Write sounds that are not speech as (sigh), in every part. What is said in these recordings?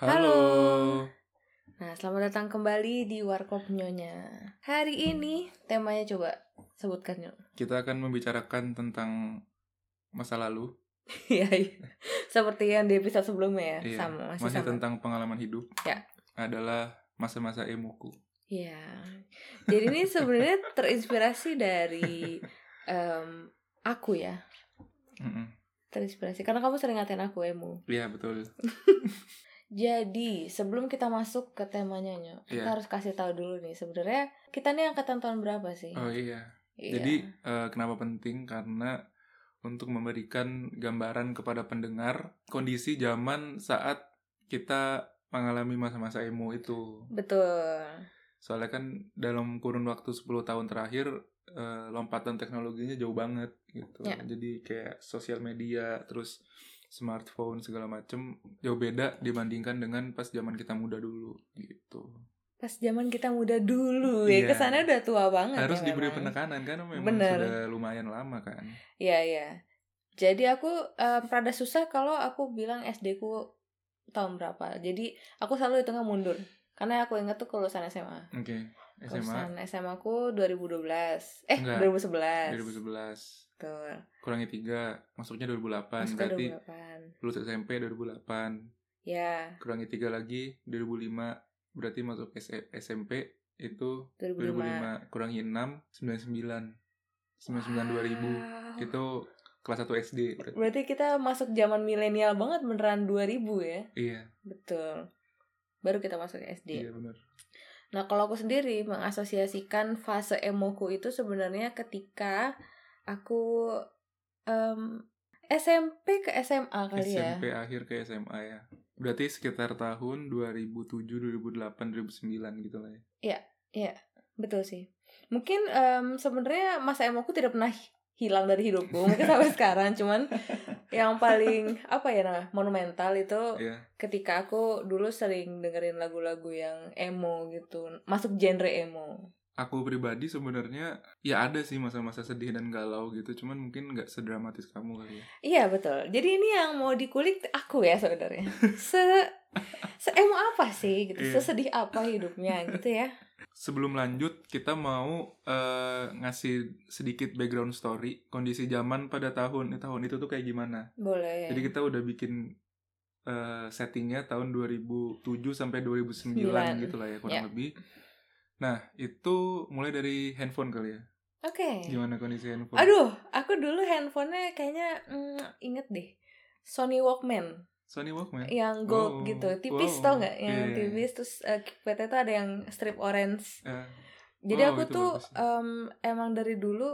Halo. Nah, selamat datang kembali di Warkop Nyonya. Hari ini temanya coba sebutkan Nyo. Kita akan membicarakan tentang masa lalu. (laughs) Iya, iya. Seperti yang di episode sebelumnya ya, Iya, sama masih, Masih sama. tentang pengalaman hidup. Ya. Adalah masa-masa emuku. Iya. Jadi ini sebenarnya terinspirasi dari (laughs) em, aku ya. Mm-mm. Terinspirasi karena kamu sering ngatain aku emu. Iya betul. (laughs) Jadi, sebelum kita masuk ke temanya Nyo, kita Iya. harus kasih tahu dulu nih sebenarnya kita nih angkatan tahun berapa sih? Oh iya. Iya. Jadi eh, kenapa penting? Karena untuk memberikan gambaran kepada pendengar kondisi zaman saat kita mengalami masa-masa emo itu. betul. Soalnya kan dalam kurun waktu 10 tahun terakhir eh, lompatan teknologinya jauh banget gitu. Ya. Jadi kayak sosial media terus smartphone segala macem jauh beda dibandingkan dengan pas zaman kita muda dulu gitu. Pas zaman kita muda dulu ya, Iya. kesannya udah tua banget Harus ya diberi memang. penekanan kan memang Bener. sudah lumayan lama kan. Iya, iya. Jadi aku eh, rada susah kalau aku bilang SD ku tahun berapa. Jadi aku selalu hitungnya mundur. Karena aku ingat tuh kelulusan SMA. Oke. SMA Kelulusan SMA ku 2012. Eh, Enggak. 2011. 2011 Betul. kurangi 3 masuknya 2008 Masuk ke berarti 2008. lulus SMP 2008 Ya, kurangi 3 lagi 2005 berarti masuk S- SMP itu 2005. 2005 kurangi 6 99 99 2000 Wow. itu kelas 1 SD berarti. Berarti kita masuk zaman milenial banget beneran 2000 ya. iya Betul. Baru kita masuk SD. iya benar Nah, kalau aku sendiri mengasosiasikan fase emoku itu sebenarnya ketika aku em, SMP ke SMA kali ya. SMP akhir ke SMA ya berarti sekitar tahun 2007 2008 2009 gitu lah ya Betul sih. Mungkin em, sebenarnya masa emoku tidak pernah hi- hilang dari hidupku. Mungkin sampai (laughs) sekarang cuman yang paling apa ya namanya monumental itu iya ketika aku dulu sering dengerin lagu-lagu yang emo gitu, masuk genre emo. Aku pribadi sebenarnya ya ada sih masa-masa sedih dan galau gitu cuman mungkin nggak sedramatis kamu kali ya Iya betul. Jadi ini yang mau dikulik aku ya sebenarnya. (laughs) Se se emo apa sih gitu? Iya. Sesedih apa hidupnya gitu ya? sebelum lanjut kita mau eh, ngasih sedikit background story kondisi zaman pada tahun tahun itu tuh kayak gimana Boleh. jadi kita udah bikin eh, settingnya tahun 2007 sampai 2009 Sembilan. gitu lah ya kurang Ya. lebih nah itu mulai dari handphone kali ya Oke. gimana kondisi handphone Aduh, aku dulu handphonenya kayaknya mm, inget deh. Sony Walkman Sony Walkman yang gold Wow, gitu, tipis wow. tau nggak? Yang Iya, iya, iya. tipis terus uh, PT tuh ada yang strip orange. Eh, Jadi Wow, aku itu tuh bagus. em, emang dari dulu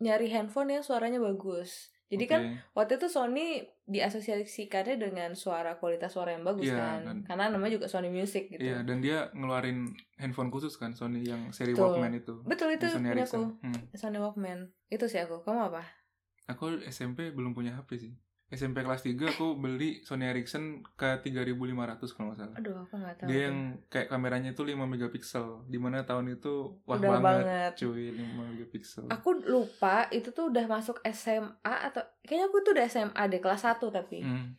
nyari handphone yang suaranya bagus. Jadi kan oke. waktu itu Sony diasosiasikannya dengan suara kualitas suara yang bagus Iya, kan dan- karena namanya juga Sony Music gitu Iya, dan dia ngeluarin handphone khusus kan Sony yang seri Betul. Walkman itu. betul itu Sony punya aku Hmm. Sony Walkman itu sih aku kamu apa Aku SMP belum punya HP sih. SMP kelas 3 aku beli Sony Ericsson ke 3500 kalau nggak salah. aduh aku nggak tahu Dia yang kayak kameranya itu 5 megapiksel. Di mana tahun itu wah Udah banget, banget. cuy 5 megapiksel. aku lupa itu tuh udah masuk SMA atau kayaknya aku tuh udah SMA deh kelas 1 tapi Hmm.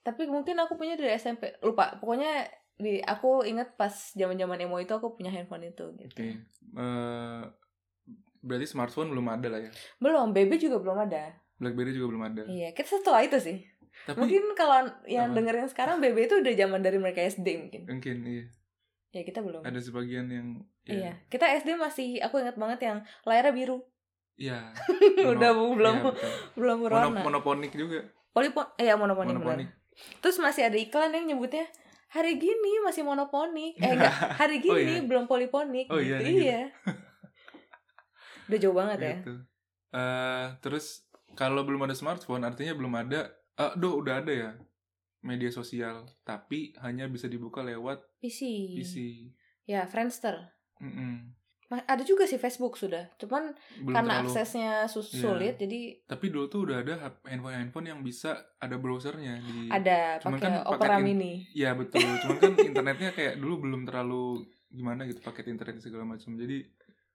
tapi mungkin aku punya dari SMP lupa pokoknya di aku inget pas zaman zaman emo itu aku punya handphone itu gitu Oke. Eh, berarti smartphone belum ada lah ya. belum BB juga belum ada BlackBerry juga belum ada. iya kita setelah itu sih Tapi mungkin kalau yang Apa? dengerin sekarang BB itu udah zaman dari mereka SD mungkin mungkin iya. ya kita belum Ada sebagian yang iya kita SD masih aku ingat banget yang layarnya biru Iya. (laughs) Udah, Mono- belum- iya, betul. belum Mono, berwarna monoponik juga. polipon eh ya monoponik, Monoponik. terus masih ada iklan yang nyebutnya hari gini masih monoponik eh enggak (laughs) hari Oh, gini iya. belum poliponik Oh, iya, gitu. gitu. iya udah jauh banget ya gitu. Eh, terus kalau belum ada smartphone artinya belum ada ah duh udah ada ya media sosial tapi hanya bisa dibuka lewat PC. PC. ya Friendster Mm-mm. Ma- ada juga sih Facebook sudah cuman Belum karena terlalu aksesnya sus- Iya. sulit jadi tapi dulu tuh udah ada handphone handphone yang bisa ada browsernya di ada Cuman pakai kan Opera Mini ya betul cuman kan internetnya kayak dulu belum terlalu gimana gitu paket internet segala macam jadi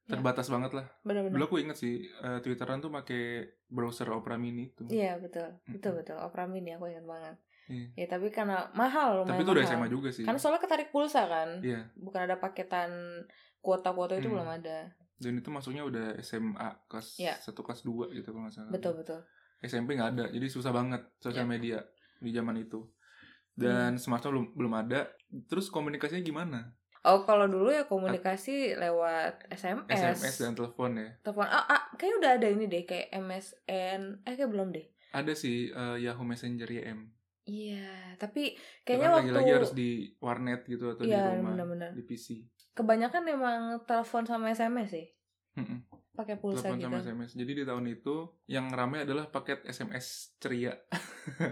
Ya. terbatas banget lah dulu benar-benar aku inget sih eh, twitteran tuh pakai browser Opera Mini itu iya betul betul Mm-mm. betul Opera Mini aku ingat banget Iya. Ya tapi karena mahal lumayan Tapi itu udah mahal. SMA juga sih. Karena soalnya ketarik pulsa kan. Iya. Bukan ada paketan kuota-kuota itu Hmm. belum ada. Dan itu masuknya udah SMA kelas Iya. 1 kelas 2 gitu kalau nggak salah. Betul betul. SMP nggak ada, jadi susah banget sosial Iya. media di zaman itu. Hmm. Dan smartphone belum belum ada. Terus komunikasinya gimana? Oh kalau dulu ya komunikasi lewat SMS. SMS dan telepon ya. Telepon. Ah, ah kayaknya udah ada ini deh kayak MSN. Eh kayak belum deh. Ada sih eh, Yahoo Messenger YM. Iya, tapi kayaknya kan waktu lagi-lagi harus di warnet gitu atau Iya, di rumah benar-benar. di PC. kebanyakan emang telepon sama SMS sih. Pakai pulsa Telepon gitu. sama SMS. Jadi di tahun itu yang ramai adalah paket SMS ceria.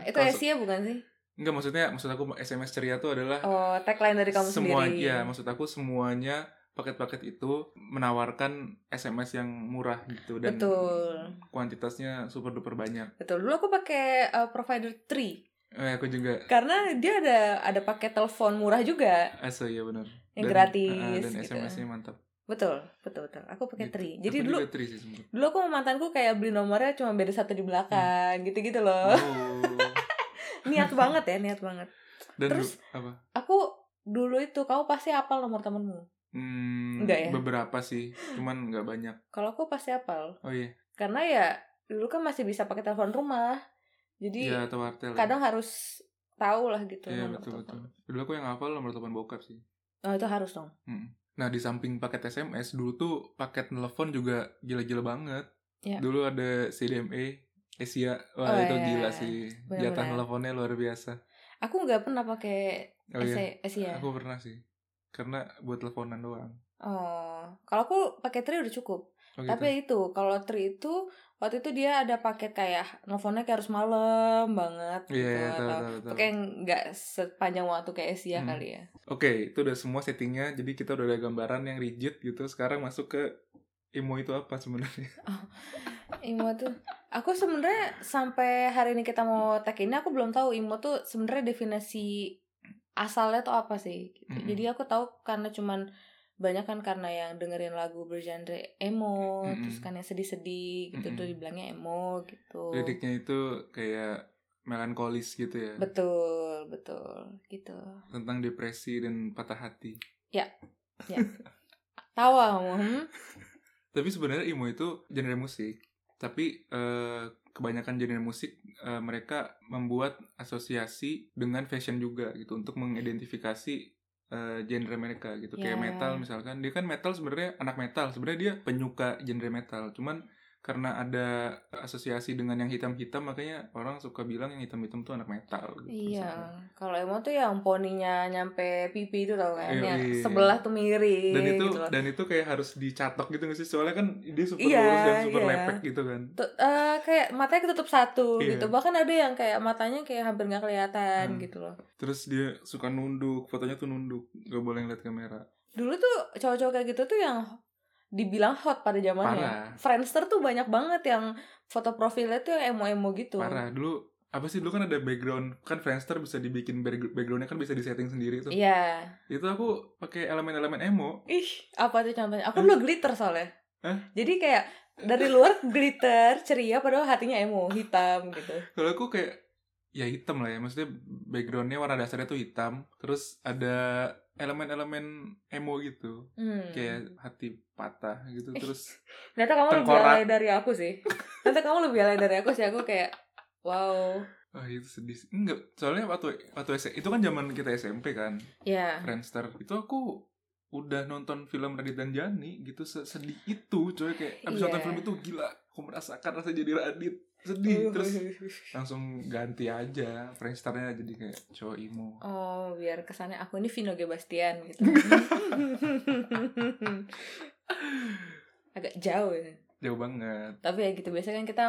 Itu (laughs) Asia bukan sih? Enggak maksudnya maksud aku SMS ceria tuh adalah Oh, tagline dari kamu semua sendiri. ya maksud aku semuanya paket-paket itu menawarkan SMS yang murah gitu dan Betul. kuantitasnya super duper banyak. Betul. Dulu aku pakai uh, provider 3 Eh aku juga karena dia ada ada pakai telepon murah juga asa ya benar. yang Dan- gratis ah, dan gitu. SMS-nya mantap. Betul, betul, betul. Aku pakai Gitu. tri. Jadi Aku dulu tri sih dulu aku sama mantanku kayak beli nomornya cuma beda satu di belakang, gitu-gitu loh. Oh. Niat banget ya, niat banget. Dan Terus- du- apa? Aku dulu itu kamu pasti hafal nomor temenmu. Hmm, Enggak ya? Beberapa sih, cuman nggak banyak. Kalau aku pasti hafal. Oh iya, Karena ya dulu kan masih bisa pakai telepon rumah. Jadi ya atau wartel. ya. kadang harus tahu lah gitu Iya nomor betul telepon. betul. Dulu aku yang hafal nomor telepon bokap sih. Oh, itu harus dong. Mm. Nah di samping paket SMS dulu tuh paket telepon juga gila-gila banget. Iya. Dulu ada CDMA, Asia, wah Oh, itu iya, gila iya. sih. Benar-benar. Jatah teleponnya luar biasa. Aku nggak pernah pakai Oh iya, Asia. aku pernah sih. Karena buat teleponan doang. Oh, kalau aku pakai tri udah cukup. Oh, gitu. Tapi itu kalau tri itu waktu itu dia ada paket kayak nelfonnya kayak harus malam banget Iya, gitu iya, tahu, atau tahu, tahu. pakai nggak sepanjang waktu kayak Asia Hmm. kali ya. Oke, itu udah semua settingnya. Jadi kita udah ada gambaran yang rigid gitu. Sekarang masuk ke Imo itu apa sebenarnya? (laughs) Imo tuh aku sebenarnya sampai hari ini kita mau tag ini aku belum tahu Imo tuh sebenarnya definisi asalnya tuh apa sih. gitu. Mm-mm. Jadi aku tahu karena cuman banyak kan karena yang dengerin lagu bergenre emo, Mm-mm. terus kan yang sedih-sedih gitu Mm-mm. tuh dibilangnya emo gitu. Liriknya itu kayak melankolis gitu ya. Betul, betul, gitu. Tentang depresi dan patah hati. Tawa kamu, hmm? (laughs) Tapi sebenarnya emo itu genre musik. Tapi eh, kebanyakan genre musik eh, mereka membuat asosiasi dengan fashion juga gitu untuk mengidentifikasi eh, genre mereka gitu. Kayak Ya. metal misalkan, dia kan metal sebenarnya anak metal. Sebenarnya dia penyuka genre metal. Cuman karena ada asosiasi dengan yang hitam-hitam makanya orang suka bilang yang hitam-hitam tuh anak metal gitu. Iya, kalau emo tuh yang poninya nyampe pipi itu tau kan, Iya, yang iya. sebelah tuh miring Dan itu gitu loh. dan itu kayak harus dicatok gitu nggak sih? Soalnya kan dia super Iya, lurus dan super iya. lepek gitu kan. Tuh, eh, kayak matanya ketutup satu Iya. gitu, bahkan ada yang kayak matanya kayak hampir nggak kelihatan Hmm. gitu loh. Terus dia suka nunduk, fotonya tuh nunduk, gak boleh ngeliat kamera. Dulu tuh cowok-cowok kayak gitu tuh yang dibilang hot pada zamannya. Parah. Friendster tuh banyak banget yang foto profilnya tuh yang emo-emo gitu. Parah. Dulu apa sih dulu kan ada background kan Friendster bisa dibikin back- backgroundnya kan bisa disetting sendiri tuh. Iya. Itu aku pakai elemen-elemen emo. Ih, apa tuh contohnya? Aku dulu glitter soalnya. Hah? Jadi kayak dari luar glitter, ceria, padahal hatinya emo, hitam gitu. Kalau aku kayak ya hitam lah ya, maksudnya backgroundnya warna dasarnya tuh hitam. Terus ada elemen-elemen emo gitu, Hmm. kayak hati patah gitu. Terus (laughs) Ternyata kamu lebih tengkorak. alay dari aku sih. Ternyata kamu lebih alay dari aku sih. Aku kayak, wow. ah itu sedih. sih. Enggak, soalnya waktu waktu S- itu kan zaman kita SMP kan. Ya. Friendster itu aku udah nonton film Radit dan Jani gitu se- sedih itu coy kayak abis Iya. nonton film itu gila aku merasakan rasa jadi Radit sedih terus (laughs) langsung ganti aja Friendsternya jadi kayak cowok emo Oh, biar kesannya aku ini Vino G. Bastian gitu. (laughs) Agak jauh ya. jauh banget Tapi ya gitu, biasanya kan kita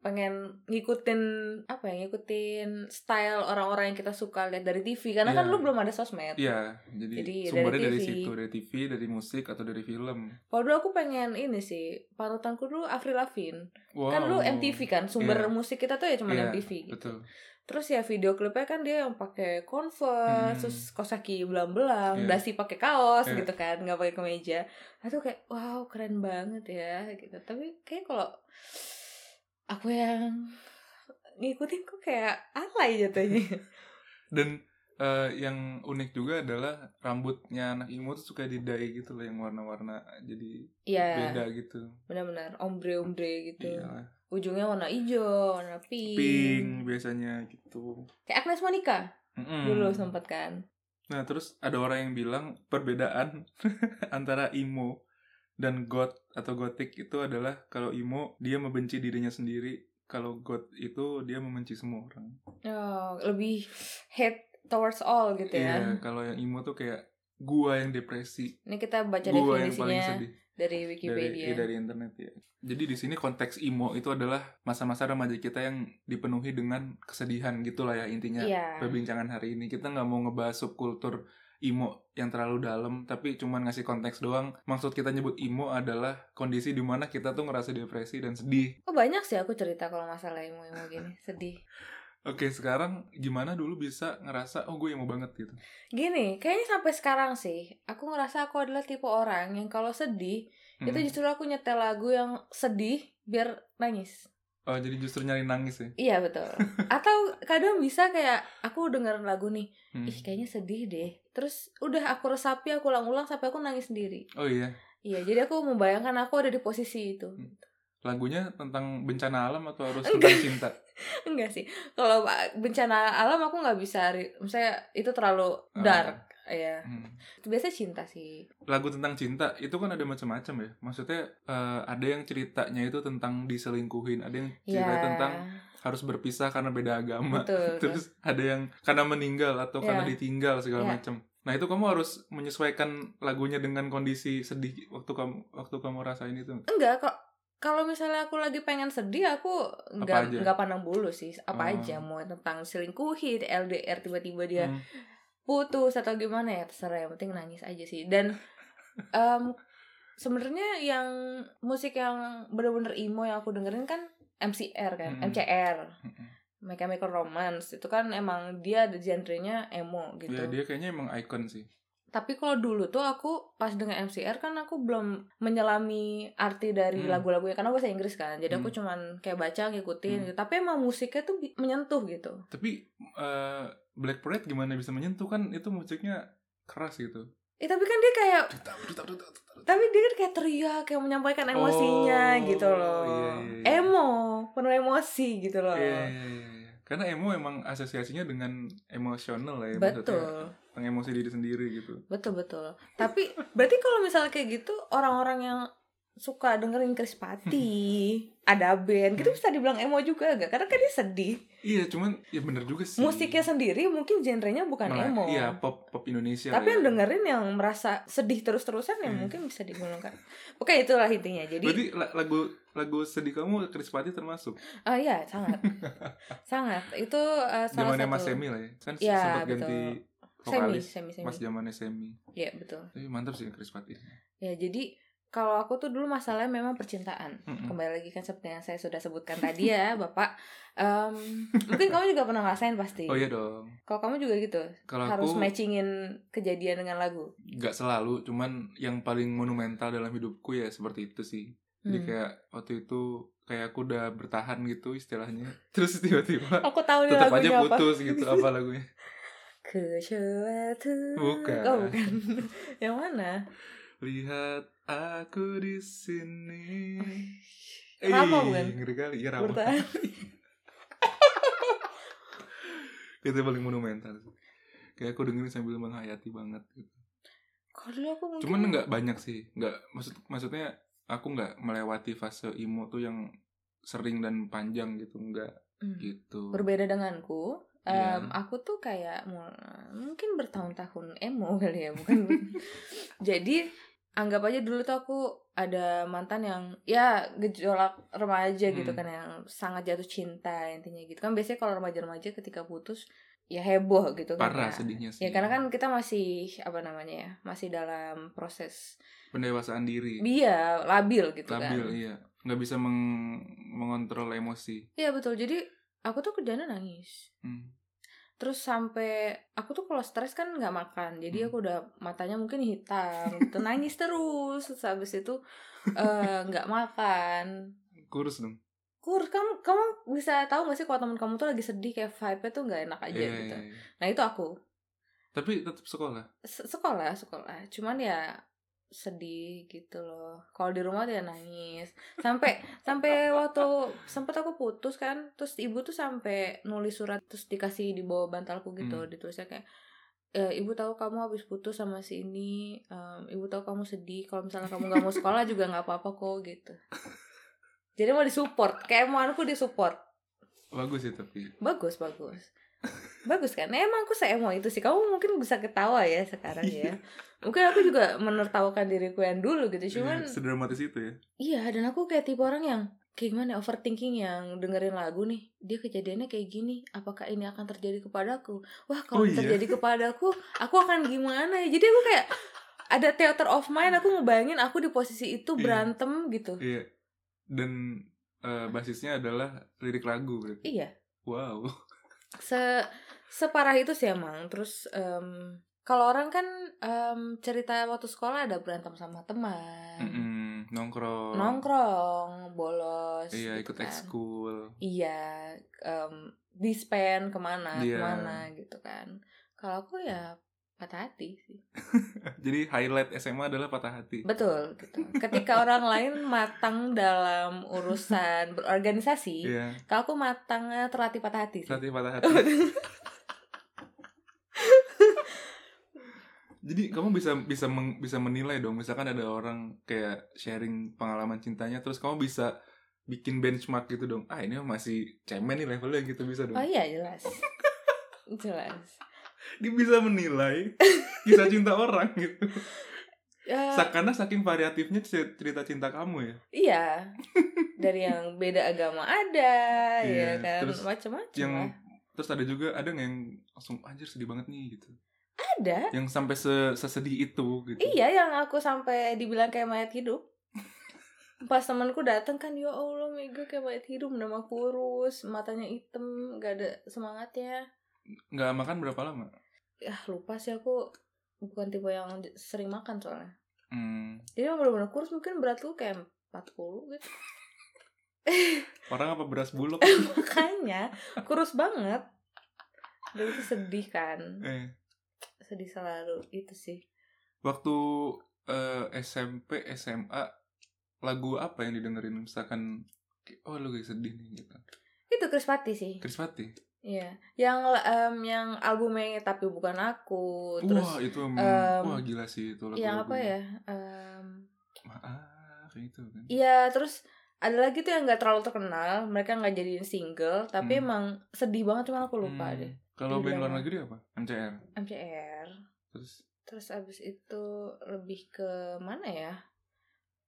pengen ngikutin apa ya ngikutin style orang-orang yang kita suka lihat dari TV karena kan Iya. lu belum ada sosmed. iya jadi, Jadi, sumbernya dari dari, TV. situ dari TV dari musik atau dari film Kalau dulu aku pengen ini sih panutanku dulu Avril Lavigne. wow Kan dulu MTV kan sumber Iya. musik kita tuh ya cuma Iya, MTV gitu. betul Terus ya video klipnya kan dia yang pakai Converse, Hmm. terus kaos kaki belang-belang, Iya. dasi pakai kaos Iya. gitu kan, nggak pakai kemeja. Tuh kayak wow keren banget ya gitu. Tapi kayak kalau aku yang ngikutin kok kayak alay jatuhnya. (laughs) dan eh, yang unik juga adalah rambutnya anak emo tuh suka didai gitu loh yang warna-warna jadi Iya, beda gitu benar-benar ombre-ombre gitu. iya Ujungnya warna hijau, warna pink. pink biasanya gitu Kayak Agnes Monica Mm-mm. dulu sempat kan. Nah, terus ada orang yang bilang perbedaan (laughs) antara emo dan goth atau gothic itu adalah kalau emo dia membenci dirinya sendiri, kalau goth itu dia membenci semua orang. Oh, lebih hate towards all gitu ya. Iya, kalau yang emo tuh kayak gua yang depresi, Ini kita baca gua definisinya sedih dari dari Wikipedia. iya, dari internet ya. Jadi di sini konteks emo itu adalah masa-masa remaja kita yang dipenuhi dengan kesedihan gitulah ya intinya. Iya. perbincangan hari ini kita nggak mau ngebahas subkultur emo yang terlalu dalam tapi cuman ngasih konteks doang maksud kita nyebut emo adalah kondisi di mana kita tuh ngerasa depresi dan sedih Oh banyak sih aku cerita kalau masalah emo-emo gini, (laughs) sedih. oke sekarang gimana dulu bisa ngerasa oh gue emo banget gitu Gini, kayaknya sampai sekarang sih, aku ngerasa aku adalah tipe orang yang kalau sedih, itu Hmm. justru aku nyetel lagu yang sedih biar nangis. Oh jadi justru nyari nangis ya Iya betul. (laughs) Atau kadang bisa kayak aku dengerin lagu nih, Hmm. ih kayaknya sedih deh. Terus udah aku resapi, aku ulang-ulang sampai aku nangis sendiri. oh iya Iya, jadi aku membayangkan aku ada di posisi itu. Hmm. lagunya tentang bencana alam atau harus Enggak. tentang cinta (laughs) Enggak sih. Kalau bencana alam aku nggak bisa, misalnya itu terlalu Ah. dark. Ya, Hmm. itu biasanya cinta sih. lagu tentang cinta itu kan ada macam-macam ya maksudnya eh, ada yang ceritanya itu tentang diselingkuhin ada yang Ya, cerita tentang harus berpisah karena beda agama betul. (laughs) betul. terus ada yang karena meninggal atau karena Ya. ditinggal segala Ya. macam nah itu kamu harus menyesuaikan lagunya dengan kondisi sedih waktu kamu waktu kamu rasain itu Enggak kok. Kalau misalnya aku lagi pengen sedih, aku nggak nggak pandang bulu sih. Apa Oh. aja mau tentang selingkuhin, LDR tiba-tiba dia Hmm. Putus atau gimana ya terserah. Yang penting nangis aja sih. Dan (laughs) em, sebenarnya yang musik yang bener-bener emo yang aku dengerin kan MCR kan, Mm-mm. MCR. Mm-mm. Mechanical Romance itu kan emang dia ada genrenya emo gitu. ya dia kayaknya emang icon sih Tapi kalau dulu tuh aku pas dengan MCR kan aku belum menyelami arti dari Hmm. lagu-lagunya karena bahasa Inggris kan. Jadi aku Hmm. cuman kayak baca ngikutin Hmm. gitu. Tapi emang musiknya tuh menyentuh gitu. tapi eh, Black Parade gimana bisa menyentuh kan itu musiknya keras gitu Eh tapi kan dia kayak tapi dia kan kayak teriak kayak menyampaikan emosinya Oh, gitu loh. iya, iya, iya. Emo, penuh emosi gitu loh. Iya, iya, iya. Karena emo emang asosiasinya dengan emosional ya maksudnya Betul. tentang emosi diri sendiri gitu. Betul betul. Tapi berarti kalau misalnya kayak gitu orang-orang yang suka dengerin Chris Patti, ada band, gitu Hmm. bisa dibilang emo juga gak? Karena kan dia sedih. Iya, cuman ya bener juga sih. Musiknya sendiri mungkin genrenya bukan Malah, emo. Iya, pop pop Indonesia. Tapi lah yang ya. dengerin yang merasa sedih terus-terusan ya Hmm. mungkin bisa digolongkan. Oke, itulah intinya. Jadi Berarti la- lagu lagu sedih kamu Chris Patti termasuk. ah iya, sangat. (laughs) sangat. Itu uh, salah Zamannya satu Mas Semi lah ya. Kan Iya, sempat betul. ganti Semi, vokalis. semi, semi. Mas zamannya Semi. Iya, betul. Tapi mantap sih Chris Patti. Ya, jadi kalau aku tuh dulu masalahnya memang percintaan. Mm-mm. Kembali lagi kan seperti yang saya sudah sebutkan tadi ya, (laughs) Bapak. Em, mungkin kamu juga pernah ngerasain pasti. Oh iya dong. Kalau kamu juga gitu, Kalau harus aku matchingin kejadian dengan lagu. nggak selalu, cuman yang paling monumental dalam hidupku ya seperti itu sih. Jadi Hmm. kayak waktu itu kayak aku udah bertahan gitu istilahnya. (laughs) Terus tiba-tiba Aku tahu nih tetap aja lagunya apa. putus gitu apa lagunya. (laughs) Ke suatu Bukan. Oh bukan Yang mana? Lihat aku di sini. (laughs) Rama bukan? Ngeri kali ya Rama. (laughs) Itu paling monumental sih. Kayak aku dengerin sambil menghayati banget gitu. Kalau dulu aku mungkin Cuman nggak banyak sih. Nggak maksud maksudnya aku nggak melewati fase emo tuh yang sering dan panjang gitu nggak Hmm. gitu. Berbeda denganku Iya. em, Aku tuh kayak Mungkin bertahun-tahun emo (laughs) kali ya Bukan Jadi Anggap aja dulu tuh aku ada mantan yang ya gejolak remaja gitu Hmm. kan yang sangat jatuh cinta intinya gitu kan biasanya kalau remaja-remaja ketika putus ya heboh gitu kan Parah ya. sedihnya sih. Ya karena kan kita masih apa namanya ya, masih dalam proses pendewasaan diri. dia labil gitu Labil kan. iya. Nggak bisa meng- mengontrol emosi. Iya betul. Jadi aku tuh kerjanya nangis. Hmm. Terus sampai aku tuh kalau stres kan nggak makan. Jadi Hmm. aku udah matanya mungkin hitam, gitu. (laughs) nangis terus. Terus habis itu eh, nggak makan. Kurus dong. kur kamu kamu bisa tahu gak sih kalau teman kamu tuh lagi sedih kayak vibe-nya tuh nggak enak aja Iya, gitu iya, iya. nah itu aku Tapi tetap sekolah. Se- sekolah sekolah cuman ya sedih gitu loh. Kalau di rumah dia nangis. Sampai sampai waktu sempat aku putus kan terus ibu tuh sampai nulis surat terus dikasih di bawah bantalku gitu Hmm. ditulisnya kayak "Eh, ibu tahu kamu habis putus sama si ini em, ibu tahu kamu sedih kalau misalnya kamu nggak mau sekolah juga nggak apa-apa kok gitu. Jadi mau disupport kayak emonganku disupport. Bagus sih tapi. bagus bagus bagus kan emang aku seemo itu sih kamu mungkin bisa ketawa ya sekarang ya mungkin aku juga menertawakan diriku yang dulu gitu cuman Iya, sedramatis itu ya. iya dan aku kayak tipe orang yang kayak gimana ya, overthinking yang dengerin lagu nih dia kejadiannya kayak gini apakah ini akan terjadi kepadaku wah Oh kalau iya? terjadi kepadaku aku akan gimana ya jadi aku kayak ada theater of mind aku ngebayangin aku di posisi itu Iya. berantem gitu Iya. Dan eh, basisnya adalah lirik lagu berarti. iya Wow. Se separah itu sih emang terus em, kalau orang kan em, cerita waktu sekolah ada berantem sama teman Mm-mm, nongkrong. nongkrong bolos Iya, gitu ikut kan. ekskul. iya em, dispen ke mana Iya. ke mana gitu kan kalau aku ya patah hati sih (laughs) Jadi highlight SMA adalah patah hati. betul gitu ketika (laughs) orang lain matang dalam urusan berorganisasi Iya, kalau aku matangnya terlatih patah hati sih. hati patah (laughs) hati. Jadi kamu bisa bisa meng- bisa menilai dong, misalkan ada orang kayak sharing pengalaman cintanya, terus kamu bisa bikin benchmark gitu dong. Ah ini masih cemen nih levelnya gitu bisa dong. oh iya jelas jelas Dia bisa menilai kisah cinta orang gitu. Ya, Karena saking variatifnya cer- cerita cinta kamu ya. Iya. Dari yang beda agama ada, Iya, ya kan, terus macam-macam Yang lah. terus ada juga ada nggak yang langsung anjir sedih banget nih gitu. Ada. Yang sampai se- sesedih itu gitu. Iya, yang aku sampai dibilang kayak mayat hidup. Pas temanku datang kan, ya Allah, Mega kayak mayat hidup, nama kurus, matanya hitam, gak ada semangatnya. Nggak makan berapa lama? Ya lupa sih aku bukan tipe yang sering makan soalnya. Hmm, Jadi emang bener-bener kurus mungkin berat lu kayak 40 gitu. (laughs) orang apa beras bulog? (laughs) Makanya kurus banget. Dan itu sedih kan. eh, Sedih selalu itu sih. waktu eh, SMP, SMA lagu apa yang didengerin misalkan kayak, oh lu lagi sedih nih gitu. Itu Chris Patti sih. Chris Patti. Iya. Yang em, yang albumnya tapi bukan aku. Terus wah, itu em, em, wah gila sih itu lagu. yang apa ya? Em, Maaf itu kan. Iya, terus ada lagi tuh yang nggak terlalu terkenal, mereka nggak jadiin single, tapi Hmm. emang sedih banget cuma aku lupa Hmm, deh. Kalau band luar negeri apa? MCR. MCR. Terus Terus abis itu lebih ke mana ya?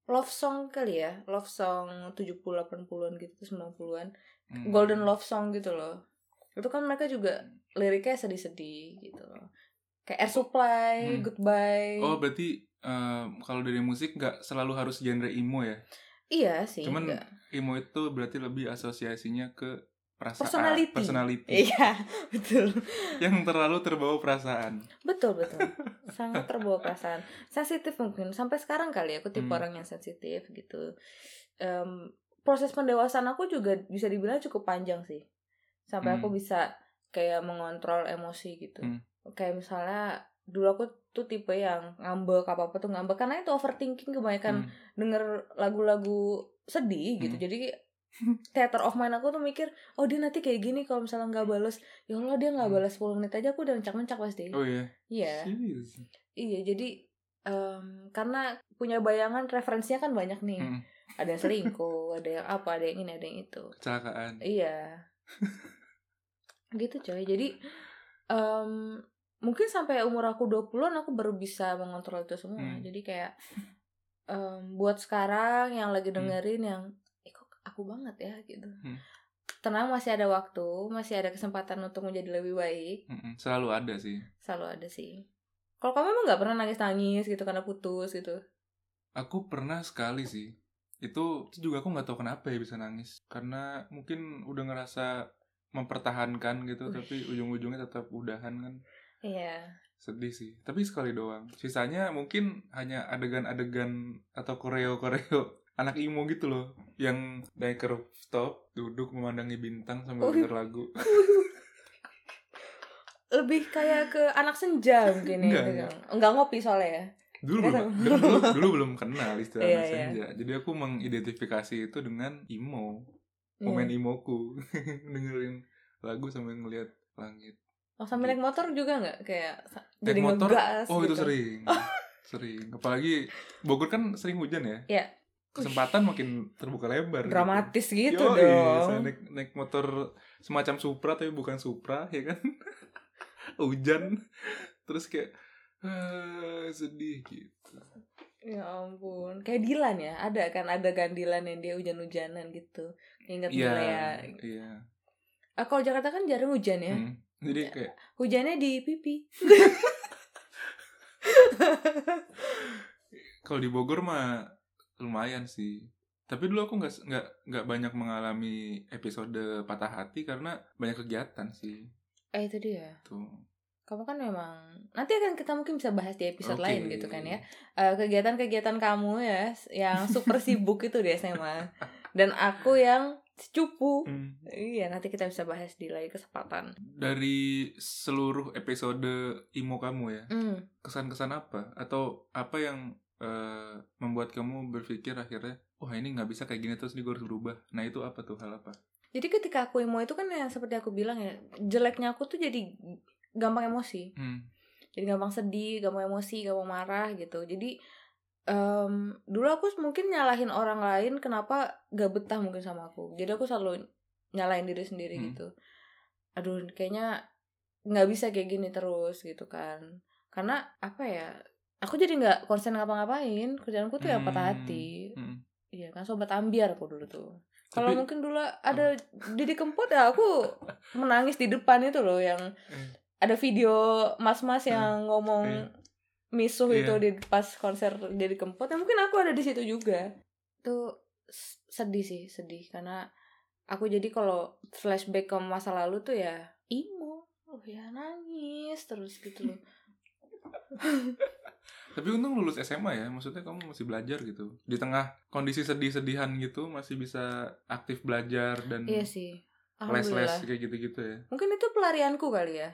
Love song kali ya, love song 70 80-an gitu, 90-an. hmm, Golden love song gitu loh. Itu kan mereka juga liriknya sedih-sedih gitu loh. Kayak Air Supply, Hmm. Goodbye. Oh, berarti em, kalau dari musik nggak selalu harus genre emo ya? iya sih. Cuman enggak. emo itu berarti lebih asosiasinya ke perasaan Personality. personality. Iya, betul. yang terlalu terbawa perasaan. Betul betul. (laughs) Sangat terbawa perasaan. Sensitif mungkin sampai sekarang kali ya, aku tipe Hmm. orang yang sensitif gitu. Em, proses pendewasaan aku juga bisa dibilang cukup panjang sih. Sampai aku Hmm. bisa kayak mengontrol emosi gitu. Hmm. Kayak misalnya dulu aku tuh tipe yang ngambek apa apa tuh ngambek karena itu overthinking kebanyakan Hmm. denger lagu-lagu sedih gitu. Hmm. Jadi theater of mind aku tuh mikir, oh dia nanti kayak gini kalau misalnya nggak bales. Ya Allah dia nggak Hmm. balas 10 menit aja aku udah mencak-mencak pasti. Oh iya. Iya. Serius? Iya, jadi em, karena punya bayangan referensinya kan banyak nih. Hmm. Ada yang selingkuh, ada yang apa, ada yang ini, ada yang itu. Kecelakaan. Iya. (laughs) gitu coy. Jadi em, mungkin sampai umur aku 20-an aku baru bisa mengontrol itu semua. Hmm. Jadi kayak em, buat sekarang yang lagi Hmm. dengerin yang eh kok aku banget ya gitu. Hmm. Tenang masih ada waktu, masih ada kesempatan untuk menjadi lebih baik. Mm-mm. Selalu ada sih. Selalu ada sih. Kalau kamu emang nggak pernah nangis-nangis gitu karena putus gitu? Aku pernah sekali sih. Itu, itu juga aku nggak tahu kenapa ya bisa nangis. Karena mungkin udah ngerasa mempertahankan gitu, Wih. tapi ujung-ujungnya tetap udahan kan. Iya. Sedih sih. Tapi sekali doang. Sisanya mungkin hanya adegan-adegan atau koreo-koreo (laughs) anak imo gitu loh yang naik ke rooftop duduk memandangi bintang sambil denger lagu (laughs) lebih kayak ke anak senja mungkin ya Enggak, gitu. enggak. enggak ngopi soalnya ya dulu belum dulu, (laughs) dulu belum kenal istilah Iya, anak iya. senja jadi aku mengidentifikasi itu dengan imo Iya. momen imoku dengerin lagu sambil ngeliat langit. Oh sambil naik motor juga nggak? Kayak sa- naik jadi motor? ngegas oh itu gitu. sering. (laughs) Sering. Apalagi Bogor kan sering hujan ya? Iya. kesempatan makin terbuka lebar gitu. dramatis gitu Yoi, dong. saya naik, naik motor semacam Supra tapi bukan Supra ya kan? (laughs) Hujan. Terus kayak ah, sedih gitu. Ya ampun kayak Dilan ya ada kan ada kan Dilan yang dia hujan-hujanan gitu ingat iya ya? iya. Ah, kalau Jakarta kan jarang hujan ya. Hmm. jadi kayak hujannya di pipi. (laughs) Kalau di Bogor mah lumayan sih. Tapi dulu aku nggak nggak nggak banyak mengalami episode patah hati karena banyak kegiatan sih. Eh itu dia. Tuh kamu kan memang nanti akan kita mungkin bisa bahas di episode Oke. lain gitu kan ya. Eh, kegiatan-kegiatan kamu ya yang super (laughs) sibuk itu di SMA dan aku yang cupu Hmm. iya nanti kita bisa bahas di lain kesempatan. Dari seluruh episode imo kamu ya hmm. kesan-kesan apa? Atau apa yang eh, membuat kamu berpikir akhirnya wah ini nggak bisa kayak gini terus ini gue harus berubah. Nah itu apa tuh hal apa? Jadi ketika aku emo itu kan yang seperti aku bilang ya jeleknya aku tuh jadi gampang emosi hmm. jadi gampang sedih gampang emosi gampang marah gitu jadi em, dulu aku mungkin nyalahin orang lain kenapa gak betah mungkin sama aku jadi aku selalu nyalahin diri sendiri Hmm. gitu aduh kayaknya nggak bisa kayak gini terus gitu kan karena apa ya aku jadi nggak konsen ngapa-ngapain kerjaanku tuh ya Hmm. patah hati Hmm. iya kan sobat ambiar aku dulu tuh kalau mungkin dulu ada Didi Kempot ya aku menangis di depan itu loh yang Eh. Ada video mas-mas yang ngomong Iya. misuh Iya. itu di pas konser Didi Kempot. Ya mungkin aku ada di situ juga. Tuh sedih sih sedih. Karena aku jadi kalau flashback ke masa lalu tuh ya emo oh ya nangis terus gitu loh. (laughs) Tapi untung lulus SMA ya maksudnya kamu masih belajar gitu. Di tengah kondisi sedih-sedihan gitu masih bisa aktif belajar dan iya sih. les-les alhamdulillah. kayak gitu-gitu ya. Mungkin itu pelarianku kali ya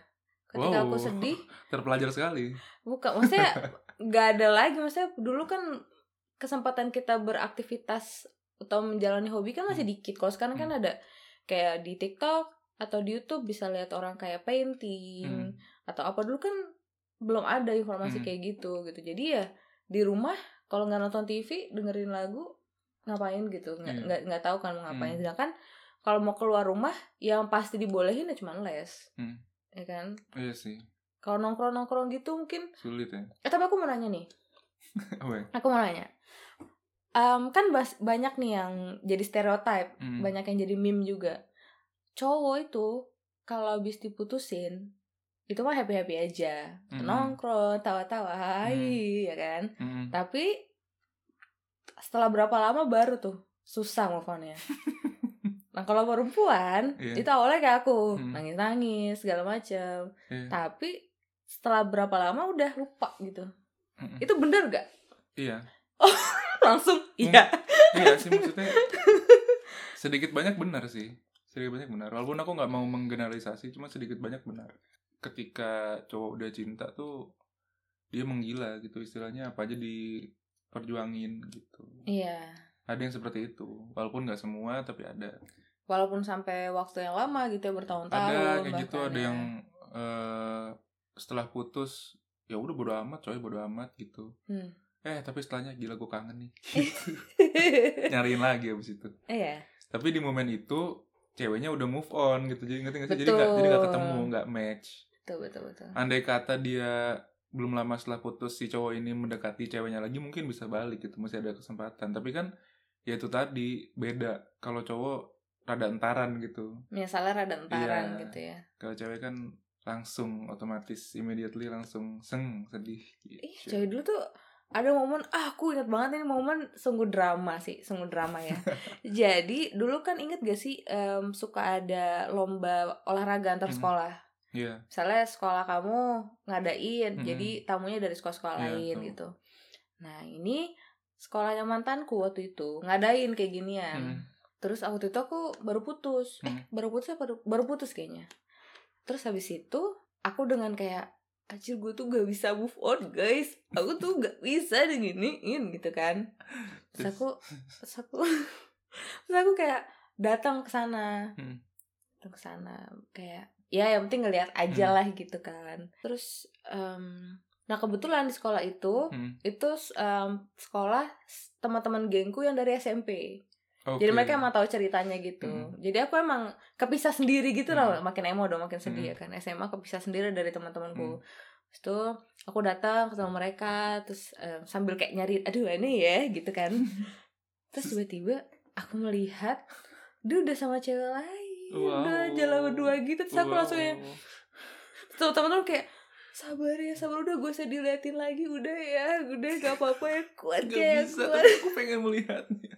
ketika Wow. aku sedih (laughs) terpelajar sekali Bukan, maksudnya (laughs) nggak ada lagi. Maksudnya dulu kan kesempatan kita beraktivitas atau menjalani hobi kan masih dikit. Kalau sekarang kan ada kayak di TikTok atau di YouTube bisa lihat orang kayak painting Hmm. atau apa dulu kan belum ada informasi Hmm. kayak gitu gitu. Jadi ya di rumah kalau nggak nonton TV dengerin lagu ngapain gitu nggak Iya. nggak nggak tahu kan mau ngapain. Hmm. Sedangkan kalau mau keluar rumah yang pasti dibolehin ya cuma les, Hmm. Ya kan. iya sih Kalau nongkrong nongkrong gitu mungkin sulit ya Eh tapi aku mau nanya nih, (laughs) ya. aku mau nanya. Em, kan bas- banyak nih yang jadi stereotype, Hmm. banyak yang jadi meme juga. Cowok itu kalau habis diputusin itu mah happy happy aja, Hmm. nongkrong, tawa-tawa, hai, ya kan. Hmm. Tapi setelah berapa lama baru tuh susah move on-nya. (laughs) nah kalau perempuan Iya. itu awalnya kayak aku Hmm. nangis-nangis segala macam, Iya. tapi setelah berapa lama udah lupa gitu. Mm-mm. Itu bener gak? iya (laughs) langsung Hmm. iya iya sih maksudnya (laughs) sedikit banyak benar sih sedikit banyak benar walaupun aku nggak mau menggeneralisasi cuma sedikit banyak benar ketika cowok udah cinta tuh dia menggila gitu istilahnya apa aja diperjuangin gitu iya ada yang seperti itu walaupun nggak semua tapi ada walaupun sampai waktu yang lama gitu ya bertahun-tahun ada kayak gitu ada ya. yang eh, setelah putus ya udah bodo amat coy bodo amat gitu. Hmm. eh tapi setelahnya gila gue kangen nih. (laughs) Nyariin lagi abis itu. Iya. Tapi di momen itu ceweknya udah move on gitu. Jadi ngerti nggak sih? Jadi nggak jadi Betul. ketemu nggak match. Betul betul betul. Andai kata dia belum lama setelah putus si cowok ini mendekati ceweknya lagi mungkin bisa balik gitu masih ada kesempatan. Tapi kan ya itu tadi beda. Kalau cowok rada entaran gitu misalnya rada entaran Iya. gitu ya kalau cewek kan langsung otomatis immediately langsung seng sedih gitu. ih cewek dulu tuh ada momen ah aku ingat banget ini momen sungguh drama sih sungguh drama ya (laughs) jadi dulu kan inget gak sih em, suka ada lomba olahraga antar Mhm. sekolah Iya. misalnya sekolah kamu ngadain Mhm. jadi tamunya dari sekolah-sekolah Iya, lain tahu. gitu nah ini sekolahnya mantanku waktu itu ngadain kayak ginian Hmm. Terus waktu itu aku baru putus. Eh Hmm. baru putus apa? Baru, putus kayaknya. Terus habis itu aku dengan kayak Acil gue tuh gak bisa move on guys. Aku tuh gak bisa diginiin gitu kan. Terus aku Terus aku (laughs) Terus aku kayak datang ke sana. Hmm. Datang ke sana Kayak Ya yang penting ngeliat aja Hmm. lah gitu kan. Terus em, Nah kebetulan di sekolah itu Hmm. Itu em, sekolah teman-teman gengku yang dari SMP Oke. jadi mereka emang tahu ceritanya gitu. Hmm. Jadi aku emang kepisah sendiri gitu Hmm. makin emo dong, makin sedih ya kan. SMA kepisah sendiri dari teman-temanku. Terus tuh aku datang ketemu mereka, terus em, sambil kayak nyari, aduh ini ya gitu kan. (laughs) terus tiba-tiba aku melihat dia udah sama cewek lain, Wow. udah jalan berdua gitu. Terus aku Wow. langsung yang, tuh teman-teman kayak sabar ya sabar udah gue usah diliatin lagi udah ya udah gak apa-apa ya kuat Gak kayak bisa, kuat tapi aku pengen melihatnya.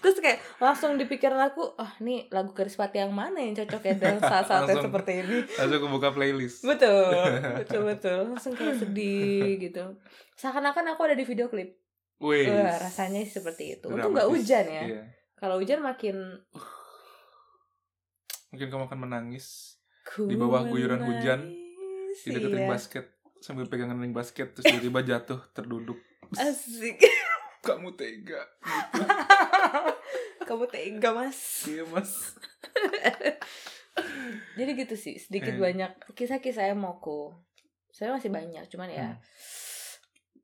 Terus kayak langsung di pikiran aku, ah nih lagu Kerispati yang mana yang cocok ya dalam saat-saat seperti ini. Langsung aku buka playlist. Betul, (laughs) betul betul. Langsung kayak sedih gitu. Seakan-akan aku ada di video klip. Wih. Wah, rasanya seperti itu. Untung Dramatis. nggak hujan ya. Iya. Kalau hujan makin Mungkin kamu akan menangis ku Di bawah guyuran hujan, di dekat ring iya. basket sambil pegangan ring basket terus tiba-tiba jatuh terduduk. Asik. Kamu tega. Gitu. (laughs) Kamu tega mas. Iya, Mas. (laughs) Jadi gitu sih, sedikit Eh. banyak kisah-kisah emoku. Saya masih banyak, cuman ya Hmm.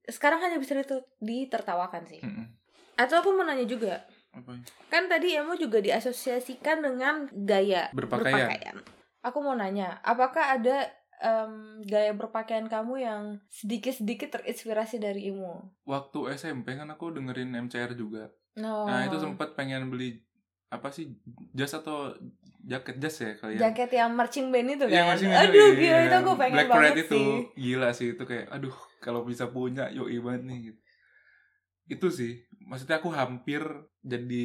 sekarang hanya bisa ditertawakan sih. Mm-mm. Atau aku mau nanya juga, Apa? kan tadi emo juga diasosiasikan dengan gaya Berpakaian. Aku mau nanya, apakah ada em, gaya berpakaian kamu yang sedikit-sedikit terinspirasi dari emo? Waktu SMP kan aku dengerin MCR juga. No. Nah, itu sempat pengen beli apa sih jas atau jaket jas ya kalian? jaket yang marching band itu kan? Iya, masih Aduh, iya, gila itu aku pengen Black banget Parade itu sih. gila sih itu kayak aduh kalau bisa punya yoi banget nih gitu. Itu sih, maksudnya aku hampir jadi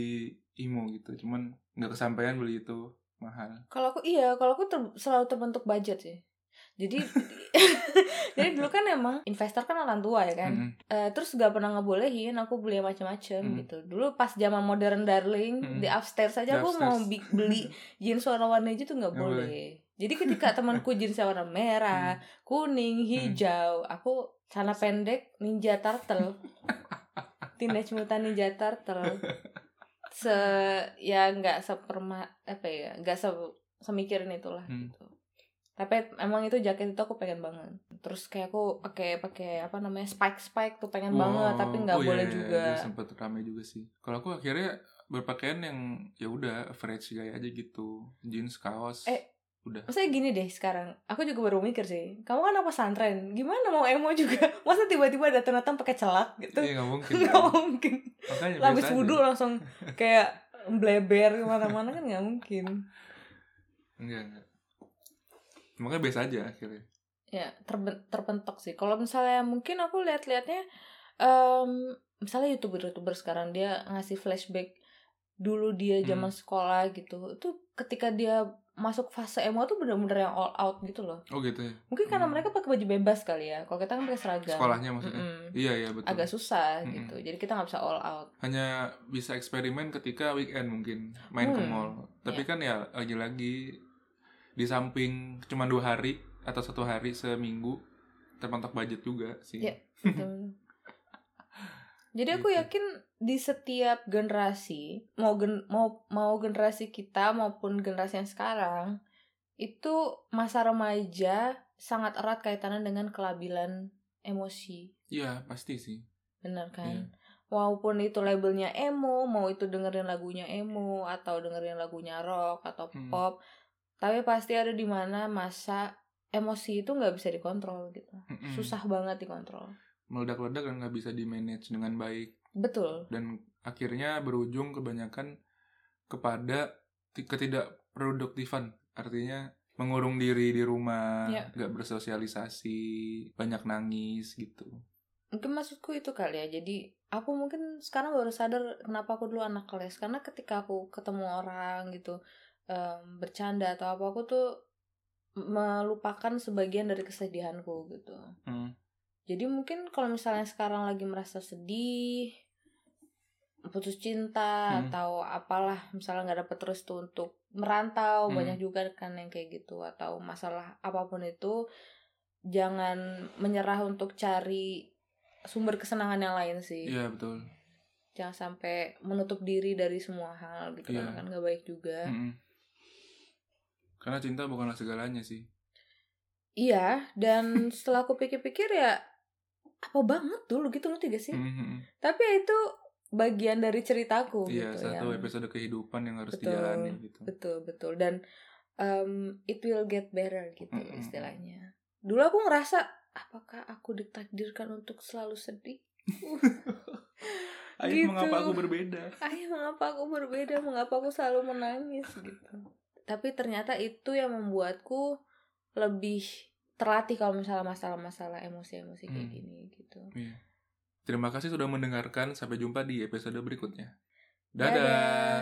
emo gitu, cuman nggak kesampaian beli itu mahal. Kalau aku iya, kalau aku ter- selalu terbentuk budget sih. Jadi (laughs) jadi dulu kan emang investor kan orang tua ya kan. Mm-mm. Eh, terus gak pernah ngebolehin aku beli macam-macam Hmm. gitu. Dulu pas zaman modern darling Hmm. di upstairs aja aku upstairs. mau beli (laughs) jeans warna-warni aja tuh nggak boleh. Jadi ketika (laughs) temanku jeans warna merah, Hmm. kuning, hijau, aku celana pendek Ninja Turtle. Teenage Mutant Ninja Turtle. Se ya nggak seperma apa ya, nggak se semikirin itulah Hmm. gitu. Tapi emang itu jaket itu aku pengen banget. Terus kayak aku pakai pakai apa namanya spike spike tuh pengen banget, tapi nggak oh boleh iya, juga. iya, sempet rame juga sih. Kalau aku akhirnya berpakaian yang ya udah average gaya aja gitu, jeans, kaos. Eh, udah. Maksudnya gini deh sekarang, aku juga baru mikir sih. Kamu kan apa pesantren, gimana mau emo juga? (laughs) Masa tiba-tiba datang-datang pakai celak gitu? Iya nggak mungkin. Nggak mungkin. Makanya Habis wudhu langsung kayak (laughs) bleber ke mana-mana kan nggak mungkin. Enggak, enggak. Makanya biasa aja akhirnya. Ya terben- terpentok sih. Kalau misalnya mungkin aku lihat-lihatnya, em, misalnya youtuber-youtuber sekarang dia ngasih flashback dulu dia zaman Hmm. sekolah gitu. Itu ketika dia masuk fase emo tuh bener-bener yang all out gitu loh. Oh gitu ya. Mungkin karena Hmm. mereka pakai baju bebas kali ya. Kalau kita kan pakai seragam. Sekolahnya maksudnya. Mm-mm. Iya iya betul. Agak susah Mm-mm. gitu. Jadi kita nggak bisa all out. Hanya bisa eksperimen ketika weekend mungkin main ke Hmm, mall. Tapi kan ya lagi-lagi di samping cuma dua hari atau satu hari seminggu terpentok budget juga sih. Iya. Betul. (laughs) Jadi aku Gitu. yakin di setiap generasi mau gen mau mau generasi kita maupun generasi yang sekarang itu masa remaja sangat erat kaitannya dengan kelabilan emosi. Iya pasti sih. Benar kan? Iya. Walaupun itu labelnya emo, mau itu dengerin lagunya emo atau dengerin lagunya rock atau Hmm. Tapi pasti ada di mana masa emosi itu nggak bisa dikontrol gitu. Mm-mm. Susah banget dikontrol. Meledak-ledak dan nggak bisa di manage dengan baik Betul. dan akhirnya berujung kebanyakan kepada ti- ketidakproduktifan artinya mengurung diri di rumah Iya. nggak bersosialisasi banyak nangis gitu Mungkin maksudku itu kali ya. Jadi aku mungkin sekarang baru sadar kenapa aku dulu anak keles karena ketika aku ketemu orang gitu em, bercanda atau apa aku tuh melupakan sebagian dari kesedihanku gitu. Hmm. Jadi mungkin kalau misalnya sekarang lagi merasa sedih putus cinta Hmm. atau apalah misalnya nggak dapet restu untuk merantau Hmm. banyak juga kan yang kayak gitu atau masalah apa pun itu jangan menyerah untuk cari sumber kesenangan yang lain sih Iya betul. jangan sampai menutup diri dari semua hal gitu Iya. karena kan nggak baik juga Mm-mm. Karena cinta bukanlah segalanya sih. iya dan (laughs) setelah aku pikir-pikir ya apa banget dulu gitu ngerti gak sih Mhm. tapi ya itu bagian dari ceritaku Iya, gitu satu yang episode kehidupan yang harus Betul. dijalani gitu. betul betul dan um, it will get better gitu Mm-mm. istilahnya dulu aku ngerasa apakah aku ditakdirkan untuk selalu sedih (laughs) Ayo Gitu. mengapa aku berbeda? Ayah mengapa aku berbeda mengapa aku selalu menangis gitu tapi ternyata itu yang membuatku lebih terlatih kalau misalnya masalah-masalah emosi-emosi kayak Hmm. gini gitu Iya. Terima kasih sudah mendengarkan. Sampai jumpa di episode berikutnya. Dadah. Dadah.